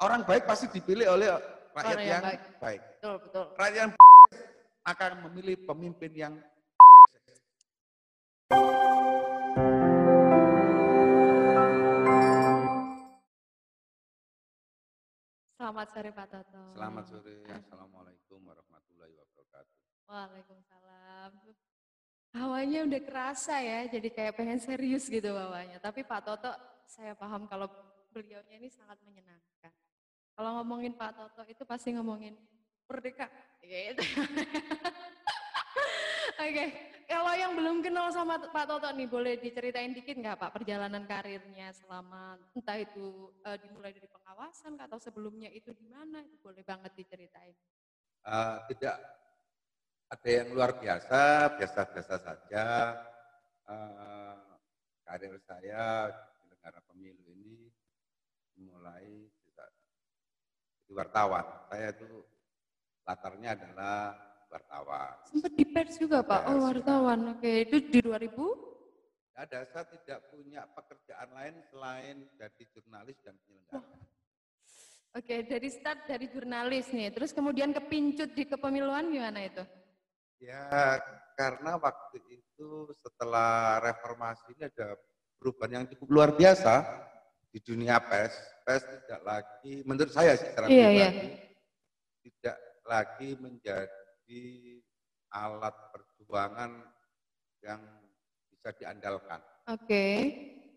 Orang baik pasti dipilih oleh rakyat Orang yang, yang baik. baik. Betul, betul. Rakyat yang akan memilih pemimpin yang Selamat sore Pak Toto. Selamat sore. Assalamualaikum warahmatullahi wabarakatuh. Waalaikumsalam. Hawanya udah kerasa ya, jadi kayak pengen serius gitu bawahnya. Tapi Pak Toto, saya paham kalau beliaunya ini sangat menyenangkan. Kalau ngomongin Pak Toto itu pasti ngomongin merdeka. Gitu. Oke, kalau yang belum kenal sama Pak Toto nih, boleh diceritain dikit nggak Pak perjalanan karirnya selama entah itu eh, dimulai dari pengawasan atau sebelumnya itu di mana? Itu boleh banget diceritain. Eh, tidak ada yang luar biasa, biasa-biasa saja. Eh, karir saya di negara pemilu ini mulai jadi wartawan. Saya itu latarnya adalah wartawan. Sempat di pers juga Pak, oh Pers. wartawan. Oke, itu di 2000? Tidak ada, saya tidak punya pekerjaan lain selain jadi jurnalis dan penyelenggara. Oke, dari start dari jurnalis nih, terus kemudian kepincut di kepemiluan gimana itu? Ya, karena waktu itu setelah reformasi ini ada perubahan yang cukup luar biasa di dunia pers. Pers tidak lagi, menurut saya sih secara Iya, pribadi, iya. tidak lagi menjadi alat perjuangan yang bisa diandalkan. Oke.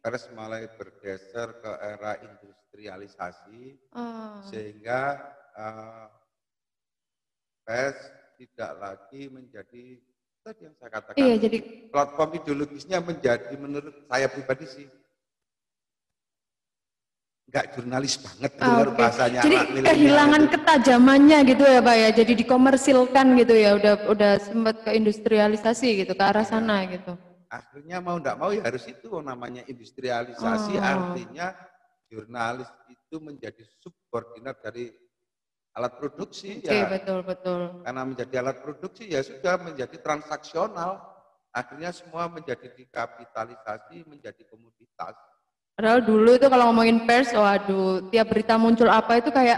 Pers mulai bergeser ke era industrialisasi, Oh, sehingga eh, pers tidak lagi menjadi tadi yang saya katakan iya jadi platform ideologisnya menjadi menurut saya pribadi sih nggak jurnalis banget Ah, dengar bahasanya Jadi anak kehilangan ketajamannya gitu ya Pak ya. Jadi dikomersilkan gitu ya. Udah udah sempat ke industrialisasi gitu ke arah Iya. sana gitu. akhirnya mau enggak mau ya harus itu namanya industrialisasi Oh. artinya jurnalis itu menjadi subordinat dari alat produksi Oke, ya betul betul. karena menjadi alat produksi ya sudah menjadi transaksional akhirnya semua menjadi dikapitalisasi menjadi komoditas Padahal dulu itu kalau ngomongin pers, waduh, tiap berita muncul apa itu kayak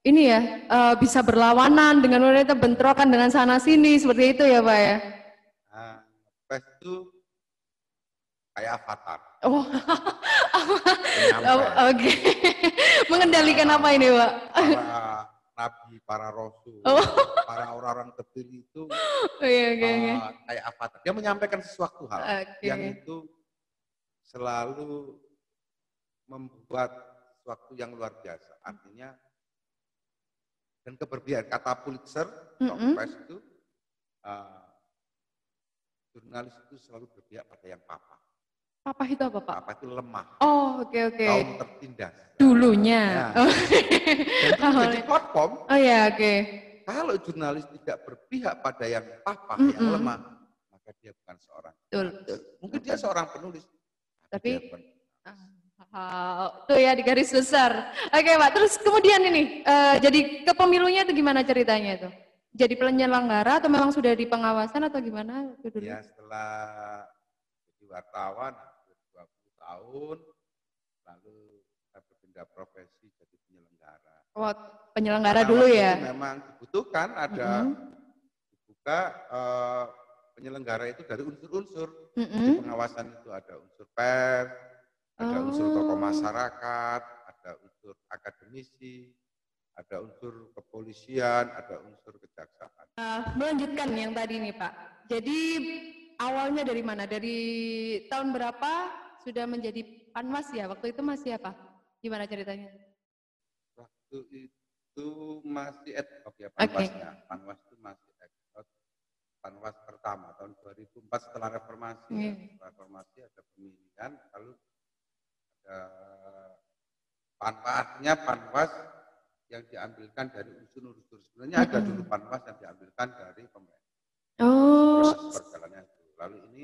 ini ya eh, bisa berlawanan dengan wanita bentrokan dengan sana sini seperti itu ya Pak ya. nah, pers itu kayak avatar Oh, oh, oke. Mengendalikan apa ini Pak? para nabi para rasul Oh. para orang-orang terpilih itu Oh, iya, oke oke. uh, kayak avatar dia menyampaikan sesuatu hal Oke. yang itu selalu membuat sesuatu yang luar biasa. Artinya dan keberpihakan kata Pulitzer, Mm-mm. Pres itu uh, jurnalis itu selalu berpihak pada yang papa. Papa itu apa Pak? Papa itu lemah, Oh, oke oke. kaum tertindas. Dulunya. Ya. Oh. Dan itu menjadi platform Oh ya, oke. kalau jurnalis tidak berpihak pada yang papa, yang Mm-mm. lemah, maka dia bukan seorang. Betul. Mungkin dia seorang penulis, Tapi- dia bukan Ah, tuh ya di garis besar. Oke Pak, terus kemudian ini, eh, jadi kepemilunya itu gimana ceritanya itu? Jadi penyelenggara atau memang sudah di pengawasan atau gimana? itu dulu? Ya setelah jadi wartawan hampir 20 tahun, lalu saya berpindah profesi jadi penyelenggara. Oh, penyelenggara Karena dulu ya? memang dibutuhkan ada Mm-mm. dibuka eh, penyelenggara itu dari unsur-unsur. Di Mm-mm. pengawasan itu ada unsur pers, ada unsur tokoh Oh. masyarakat, ada unsur akademisi, ada unsur kepolisian, ada unsur kejaksaan. Eh, melanjutkan yang tadi nih Pak. Jadi awalnya dari mana? Dari tahun berapa sudah menjadi panwas ya? Waktu itu masih apa? Gimana ceritanya? Waktu itu masih ad hoc ya panwasnya. Panwas itu masih ad hoc. Panwas pertama tahun 2004 setelah reformasi. ya. Iya. Setelah reformasi ada pemilihan, lalu ada panwasnya panwas yang diambilkan dari unsur-unsur. Sebenarnya ada dulu panwas yang diambilkan dari pemerintah. Oh, perjalanannya itu. Lalu ini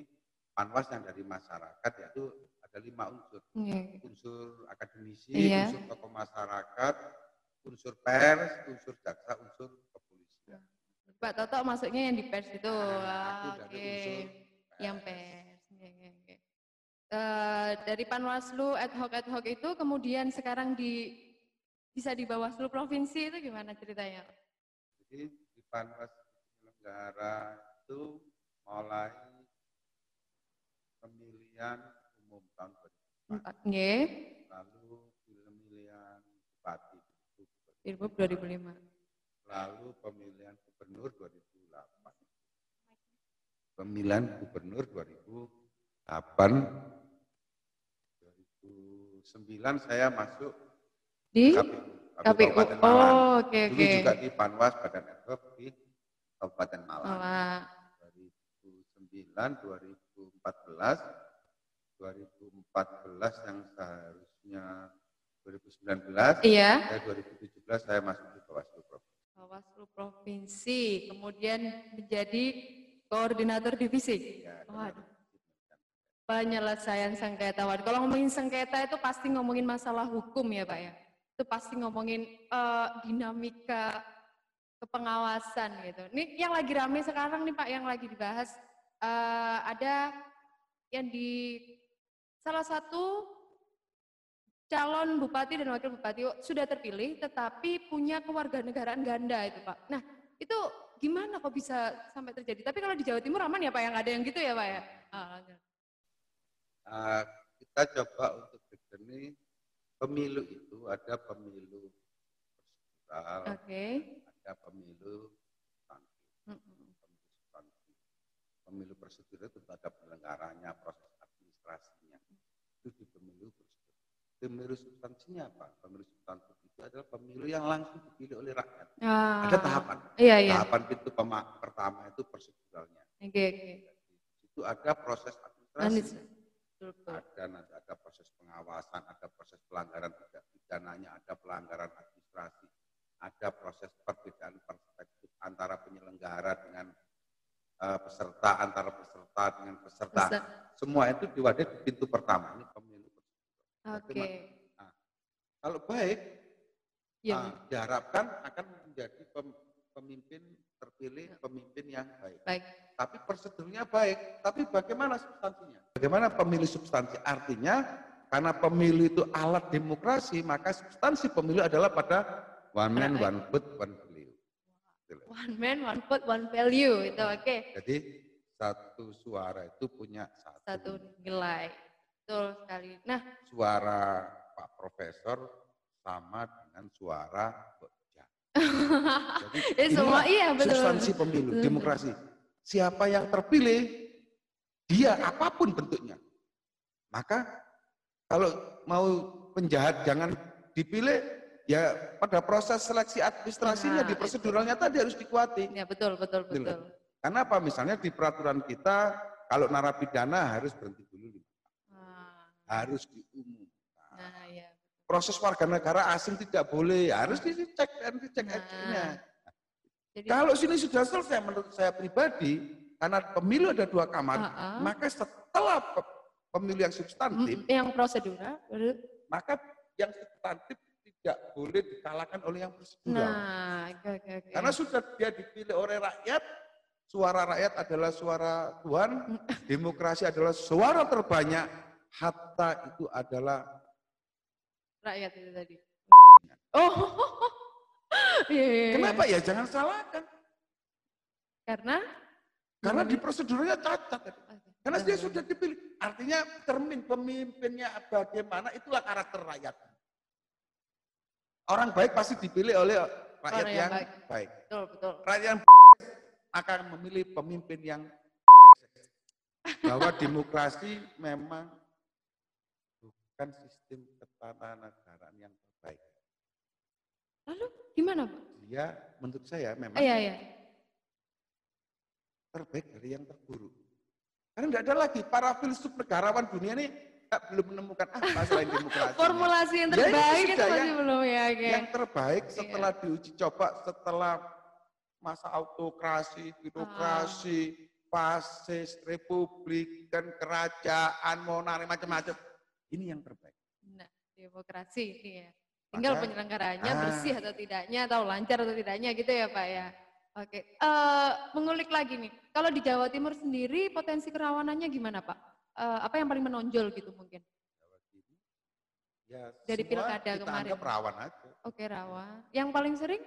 panwas yang dari masyarakat yaitu ada lima unsur. iya. Unsur akademisi, Iya. unsur tokoh masyarakat, unsur pers, unsur jaksa, unsur kepolisian. Pak Toto masuknya yang di pers itu. Nah, Ah, Oke. unsur Yang pers. Eh, dari Panwaslu ad hoc ad hoc itu kemudian sekarang di bisa di bawah seluruh provinsi itu gimana ceritanya? Jadi di Panwas Penyelenggara itu mulai pemilihan umum tahun 2004. Empat, nggih. Lalu pemilihan bupati 2005. Lalu pemilihan gubernur 2008. Pemilihan gubernur 2008. 2009 saya masuk Di KPU, KPU. Malang. Oh, oke Dulu oke. juga di Panwas Badan Ad hoc di Kabupaten Malang. Malah. 2009, 2014, 2014 yang seharusnya 2019, Iya. saya 2017 saya masuk di Bawaslu Provinsi. Bawaslu provinsi, kemudian menjadi koordinator divisi. Ya, Waduh. Penyelesaian sengketa. Kalau ngomongin sengketa itu pasti ngomongin masalah hukum ya Pak ya. Itu pasti ngomongin eh, dinamika kepengawasan gitu. Ini yang lagi rame sekarang nih Pak, yang lagi dibahas eh, ada yang di salah satu calon bupati dan wakil bupati sudah terpilih tetapi punya kewarganegaraan ganda itu Pak. Nah, itu gimana kok bisa sampai terjadi? Tapi kalau di Jawa Timur aman ya Pak, yang ada yang gitu ya Pak ya? Ah. Uh, kita coba untuk begini, pemilu itu ada pemilu prosedural, Oke. ada pemilu substantif. Mm-mm. pemilu substantif. Pemilu prosedural itu ada penyelenggaranya, proses administrasinya. Itu di pemilu prosedural. Pemilu substansinya apa? Pemilu substantif itu adalah pemilu yang langsung dipilih oleh rakyat. Ah, Ada tahapan. Iya, iya. Tahapan itu pema- pertama itu proseduralnya. Oke, oke. Itu ada proses administrasi. Anis. Ada nanti ada proses pengawasan, ada proses pelanggaran tidak pidananya, ada pelanggaran administrasi, ada proses perbedaan perspektif antara penyelenggara dengan eh, peserta, antara peserta dengan peserta. Peser- Semua itu diwadah di pintu pertama. Ini pemilu. Oke. Kalau baik, Iya. ah, diharapkan akan menjadi pem- pemimpin terpilih, pemimpin yang baik. Baik. Tapi prosedurnya baik, tapi bagaimana substansinya? Bagaimana pemilu substansi? Artinya karena pemilu itu alat demokrasi, maka substansi pemilu adalah pada one man, Rakyat. one vote, one value. Gitu. One man, one vote, one value itu oke. Jadi satu suara itu punya satu, Satu nilai. Betul sekali. Nah, suara Pak Profesor sama dengan suara. Jadi Jadi semua iya betul. substansi pemilu, Betul, demokrasi. Siapa yang terpilih, dia apa pun bentuknya. Maka kalau mau penjahat jangan dipilih, ya pada proses seleksi administrasinya Nah, di proseduralnya tadi harus dikuati. Ya betul, betul, loh. betul. Karena apa? Misalnya di peraturan kita, kalau narapidana harus berhenti dulu, Ah, harus diumumkan. Nah, ya. Proses warga negara asing tidak boleh, harus dicek dan dicek Nah. aja. Jadi Kalau sini sudah selesai menurut saya pribadi, karena pemilu ada dua kamar, Ah, ah. maka setelah pe- pemilu yang substantif, Mm, yang prosedural maka yang substantif tidak boleh dikalahkan oleh yang prosedural. Nah, oke oke. Karena sudah dia dipilih oleh rakyat, suara rakyat adalah suara Tuhan, Mm. demokrasi adalah suara terbanyak, hatta itu adalah rakyat itu tadi. Oh. Iya, iya, iya. kenapa ya jangan salahkan. Karena Karena di prosedurnya cacat. Karena dia sudah dipilih. Artinya cermin pemimpinnya bagaimana itulah karakter rakyat. Orang baik pasti dipilih oleh rakyat Orang yang yang, baik. baik. Betul, betul. Rakyat yang akan memilih pemimpin yang bahwa demokrasi memang bukan sistem ketatanegaraan yang terbaik. Lalu gimana, Pak? Dia menurut saya memang Iya, iya. terbaik dari yang terburuk. Karena tidak ada lagi para filsuf negarawan dunia ini belum menemukan apa selain demokrasi. Formulasi yang Ya, itu terbaik itu sudah masih yang- belum ya, oke. Yang terbaik Iya. setelah diuji coba, setelah masa autokrasi, birokrasi, Ah. fasis, republik, dan kerajaan, monarki, macam-macam. Ini yang terbaik. Demokrasi ini ya. Tinggal Maka- penyelenggaraannya Ah. bersih atau tidaknya, atau lancar atau tidaknya gitu ya Pak ya. Oke, Eh mengulik lagi nih. kalau di Jawa Timur sendiri potensi kerawanannya gimana Pak? Eh, apa yang paling menonjol gitu mungkin? Ya, Dari pilkada kita kemarin. anggap rawan aja. Oke, rawan. Yang paling sering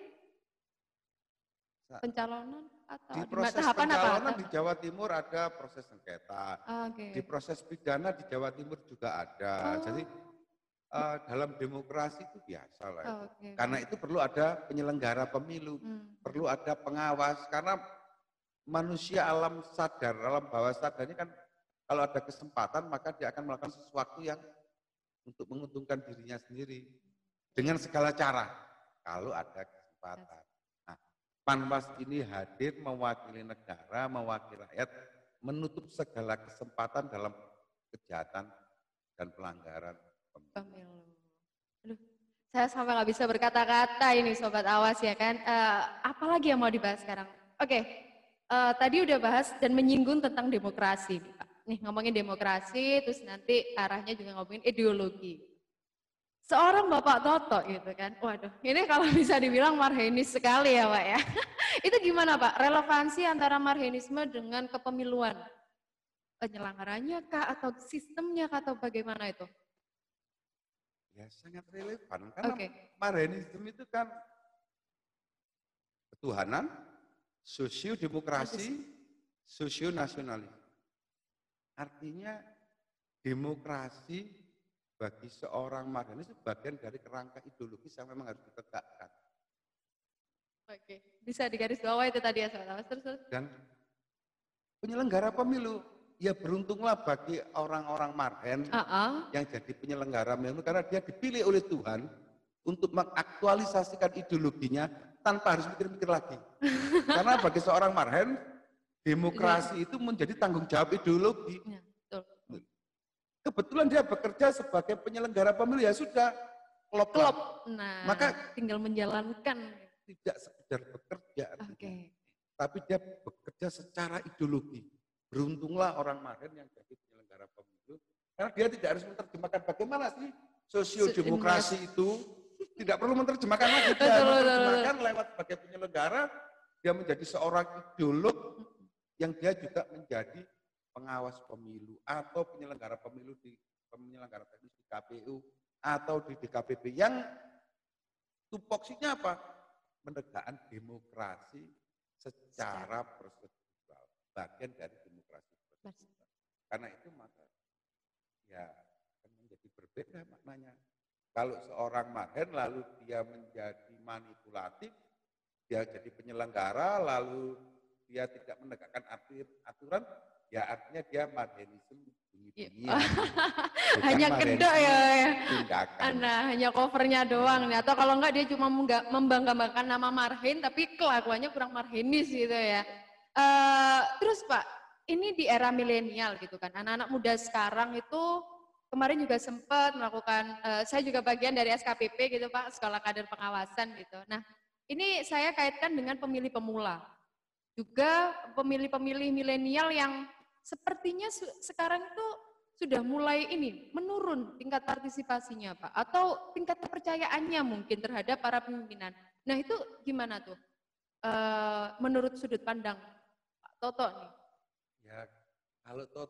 pencalonan atau Di proses tahapan apa? pencalonan di Jawa Timur ada proses sengketa. Ah, Oke. Di proses pidana di Jawa Timur juga ada. Oh. Jadi eh, dalam demokrasi itu biasa lah. Oh, Oke. Karena itu perlu ada penyelenggara pemilu, Hmm. perlu ada pengawas. Karena manusia alam sadar, alam bawah sadarnya kan kalau ada kesempatan maka dia akan melakukan sesuatu yang untuk menguntungkan dirinya sendiri dengan segala cara kalau ada kesempatan. Nah, Panwas ini hadir mewakili negara, mewakili rakyat, menutup segala kesempatan dalam kejahatan dan pelanggaran pemilu. Pemilu. Aduh, saya sampai nggak bisa berkata-kata ini sobat awas ya kan. Eh, apalagi yang mau dibahas sekarang? Oke, eh, tadi udah bahas dan menyinggung tentang demokrasi, nih. Nih ngomongin demokrasi, terus nanti arahnya juga ngomongin ideologi. Seorang Bapak Toto gitu kan, waduh, ini kalau bisa dibilang marhenis sekali ya Pak ya. Itu gimana Pak, relevansi antara marhenisme dengan kepemiluan? Penyelenggaranya kah atau sistemnya kah atau bagaimana itu? Ya sangat relevan karena Oke. Marxisme itu kan ketuhanan, sosio-demokrasi, sosio-nasionalis. Artinya demokrasi bagi seorang Marxis itu bagian dari kerangka ideologis yang memang harus ditegakkan. Oke, bisa digaris bawah itu tadi ya sobat awas. Terus, terus. Dan penyelenggara pemilu, ya beruntunglah bagi orang-orang Marhen Ah, ah. yang jadi penyelenggara pemilu karena dia dipilih oleh Tuhan untuk mengaktualisasikan ideologinya tanpa harus mikir-mikir lagi. Karena bagi seorang Marhen, demokrasi itu menjadi tanggung jawab ideologi. Ya, betul. Kebetulan dia bekerja sebagai penyelenggara pemilu ya sudah klop. Klop. Nah, Maka- tinggal menjalankan. Tidak sekedar bekerja, Oke. artinya. tapi dia bekerja secara ideologi. Beruntunglah orang Marhen yang jadi penyelenggara pemilu karena dia tidak harus menerjemahkan bagaimana sih sosiodemokrasi itu. Tidak perlu menerjemahkan lagi dia menerjemahkan lewat sebagai penyelenggara dia menjadi seorang ideolog yang dia juga menjadi pengawas pemilu atau penyelenggara pemilu di penyelenggara teknis di KPU atau di DKPP yang tupoksinya apa? Menegakkan demokrasi secara prosedural, bagian dari demokrasi prosedural. Karena itu maka ya akan menjadi berbeda maknanya. Kalau seorang marhen lalu dia menjadi manipulatif, dia jadi penyelenggara, lalu dia tidak menegakkan atur- aturan, ya artinya dia marhenisme bunyi-bunyian. Bukan Hanya kedok ya, ya. Tindakan. Nah, hanya covernya doang nih. Atau kalau enggak dia cuma membanggakan nama Marhen tapi kelakuannya kurang marhenis gitu ya. Eh, terus Pak, ini di era milenial gitu kan. Anak-anak muda sekarang itu kemarin juga sempat melakukan, eh, saya juga bagian dari SKPP gitu Pak, Sekolah Kader Pengawasan gitu. Nah, ini saya kaitkan dengan pemilih pemula. Juga pemilih-pemilih milenial yang sepertinya sekarang itu sudah mulai ini menurun tingkat partisipasinya Pak atau tingkat kepercayaannya mungkin terhadap para pimpinan. Nah itu gimana tuh Eh, menurut sudut pandang Toto nih? Ya, kalau toh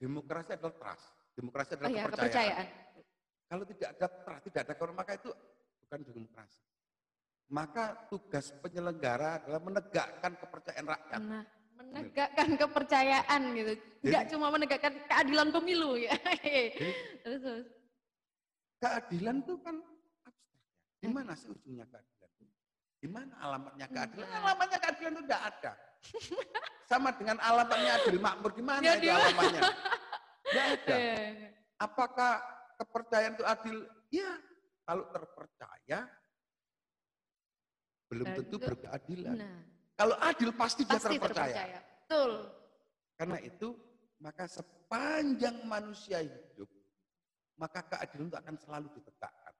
demokrasi adalah trust, demokrasi Oh adalah ya kepercayaan. kepercayaan. Kalau tidak ada trust, tidak ada kepercayaan, maka itu bukan demokrasi. Maka tugas penyelenggara adalah menegakkan kepercayaan rakyat. Nah menegakkan kepercayaan gitu, tidak cuma menegakkan keadilan pemilu ya. Terus, terus. keadilan itu kan abstrak. ya. Di Hmm. mana sih ujungnya keadilan? Di mana alamatnya keadilan? Nah. Alamatnya keadilan itu tidak ada. Sama dengan alamatnya adil makmur, di mana Ya, itu di mana? alamatnya? Tidak ada. Eh, Apakah kepercayaan itu adil? Ya, kalau terpercaya belum Dan tentu itu- berkeadilan. Nah Kalau adil pasti dia pasti terpercaya. terpercaya. Betul. Karena itu maka sepanjang manusia hidup maka keadilan itu akan selalu ditegakkan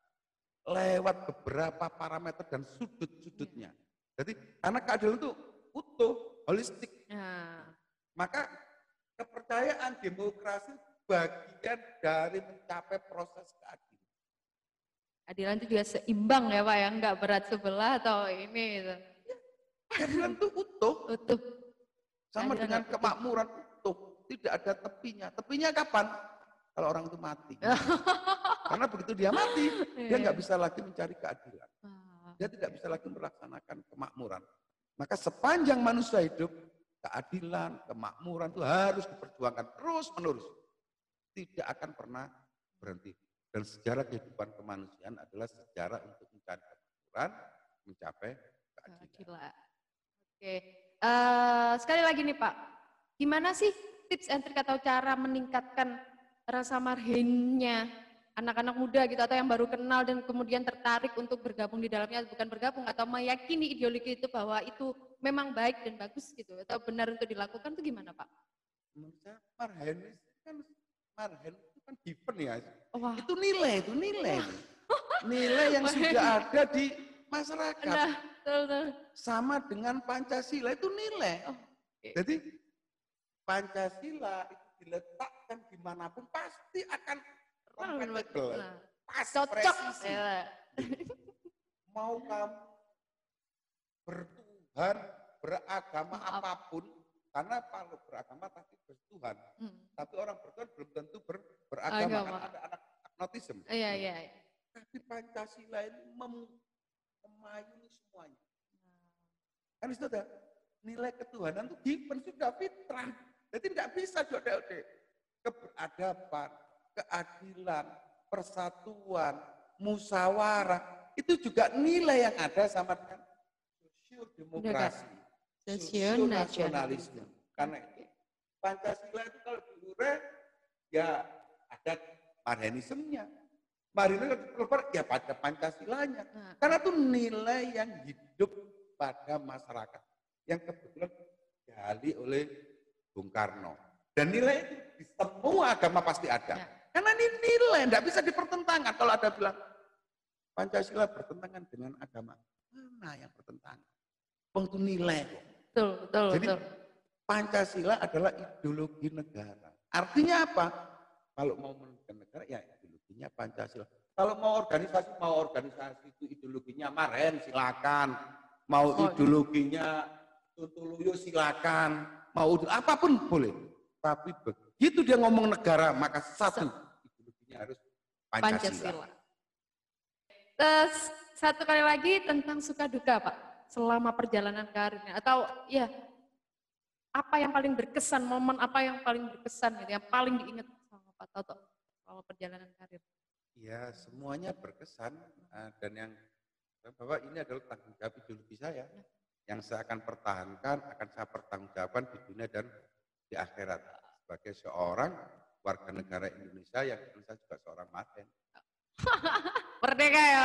lewat beberapa parameter dan sudut-sudutnya. Jadi karena keadilan itu utuh, holistik, Nah, maka kepercayaan demokrasi bagian dari mencapai proses keadilan. keadilan itu juga seimbang ya Pak ya, nggak berat sebelah atau ini gitu. Keadilan itu utuh, Utuh. sama Keadilan dengan utuh. kemakmuran utuh, tidak ada tepinya. Tepinya kapan? kalau orang itu mati. Karena begitu dia mati, dia nggak Iya. bisa lagi mencari keadilan. Ah, Dia tidak bisa lagi melaksanakan kemakmuran. Maka sepanjang manusia hidup, keadilan, kemakmuran itu harus diperjuangkan terus menerus. Tidak akan pernah berhenti. Dan sejarah kehidupan kemanusiaan adalah sejarah untuk mencari kemakmuran, mencapai keadilan. Keadilan. Oke. Eh, sekali lagi nih Pak, gimana sih tips and trik atau cara meningkatkan rasa marhennya anak-anak muda gitu atau yang baru kenal dan kemudian tertarik untuk bergabung di dalamnya bukan bergabung atau meyakini ideologi itu bahwa itu memang baik dan bagus gitu atau benar untuk dilakukan itu gimana Pak? Menurut saya marhen itu kan marhen itu kan given ya. Wah, Itu nilai, itu nilai. Nilai yang sudah ada di masyarakat. nah, betul, betul. Sama dengan Pancasila itu nilai. Oh, oke. Jadi Pancasila itu diletakkan di mana pun pasti akan compatible. Nah, Pas, cocok. presisi. Ya. Mau kamu bertuhan, beragama Maaf. apa pun, karena kalau beragama pasti bertuhan. Hmm. Tapi orang bertuhan belum tentu ber, beragama, Agama. kan ada anak agnotisme. Iya, iya. iya. Tapi Pancasila ini mem- memayungi semuanya. Kan itu ada nilai ketuhanan itu given sudah fitrah. Jadi tidak bisa jodel Keberadaban, keadilan, persatuan, musyawarah, itu juga nilai yang ada sama dengan sosio demokrasi, sosio nasionalisme. Karena itu Pancasila itu kalau diure ya ada marhenismenya. Marhenisme keluar ya pada Pancasilanya. Nah, Karena itu nilai yang hidup pada masyarakat. Yang kebetulan digali oleh Bung Karno. Dan nilai itu di semua agama pasti ada. Ya. Karena ini nilai, tidak bisa dipertentangkan. Kalau ada bilang, Pancasila bertentangan dengan agama. Mana yang bertentangan? Wong itu nilai. betul, betul, Jadi betul. Pancasila adalah ideologi negara. Artinya apa? Kalau mau menentukan negara, ya ideologinya Pancasila. Kalau mau organisasi, mau organisasi itu ideologinya Marhen, silakan. Mau Oh. ideologinya Tuntuluyo, silakan. Mau apa pun boleh. Tapi begitu dia ngomong negara, maka satu harus Pancasila. Pancasila. Terus satu kali lagi tentang suka duka Pak, selama perjalanan karirnya atau ya apa yang paling berkesan, momen apa yang paling berkesan gitu, yang paling diingat sama Pak Toto selama perjalanan karir. Ya, semuanya berkesan eh, dan yang bahwa ini adalah tanggung jawab ideologi saya yang saya akan pertahankan, akan saya pertanggungjawabkan di dunia dan di akhirat sebagai seorang warga negara Indonesia yang saya juga seorang maten. Merdeka ya.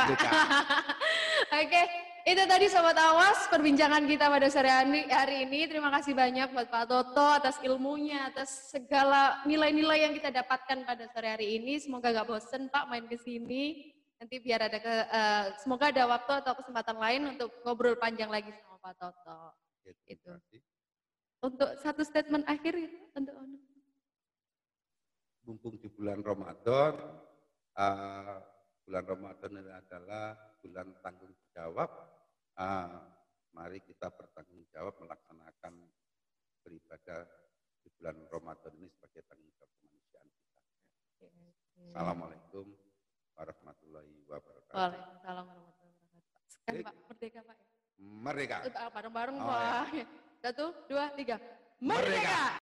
Oke, itu tadi Sobat Awas perbincangan kita pada sore hari ini. Terima kasih banyak buat Pak Toto atas ilmunya, atas segala nilai-nilai yang kita dapatkan pada sore hari ini. Semoga gak bosen Pak main ke sini. Nanti biar ada ke, eh, semoga ada waktu atau kesempatan lain untuk ngobrol panjang lagi sama Pak Toto. Ya, Itu. Untuk satu statement akhir itu untuk Ono. Mumpung di bulan Ramadan, eh, bulan Ramadan ini adalah bulan tanggung jawab. Ah, mari kita bertanggung jawab melaksanakan beribadah di bulan Ramadan ini sebagai tanggung jawab kemanusiaan kita. Assalamualaikum warahmatullahi wabarakatuh. Waalaikumsalam warahmatullahi wabarakatuh. Sekali Pak, merdeka Pak. Merdeka. Eh, Bareng-bareng Oh, Pak. Satu, dua, tiga. Merdeka. Merdeka!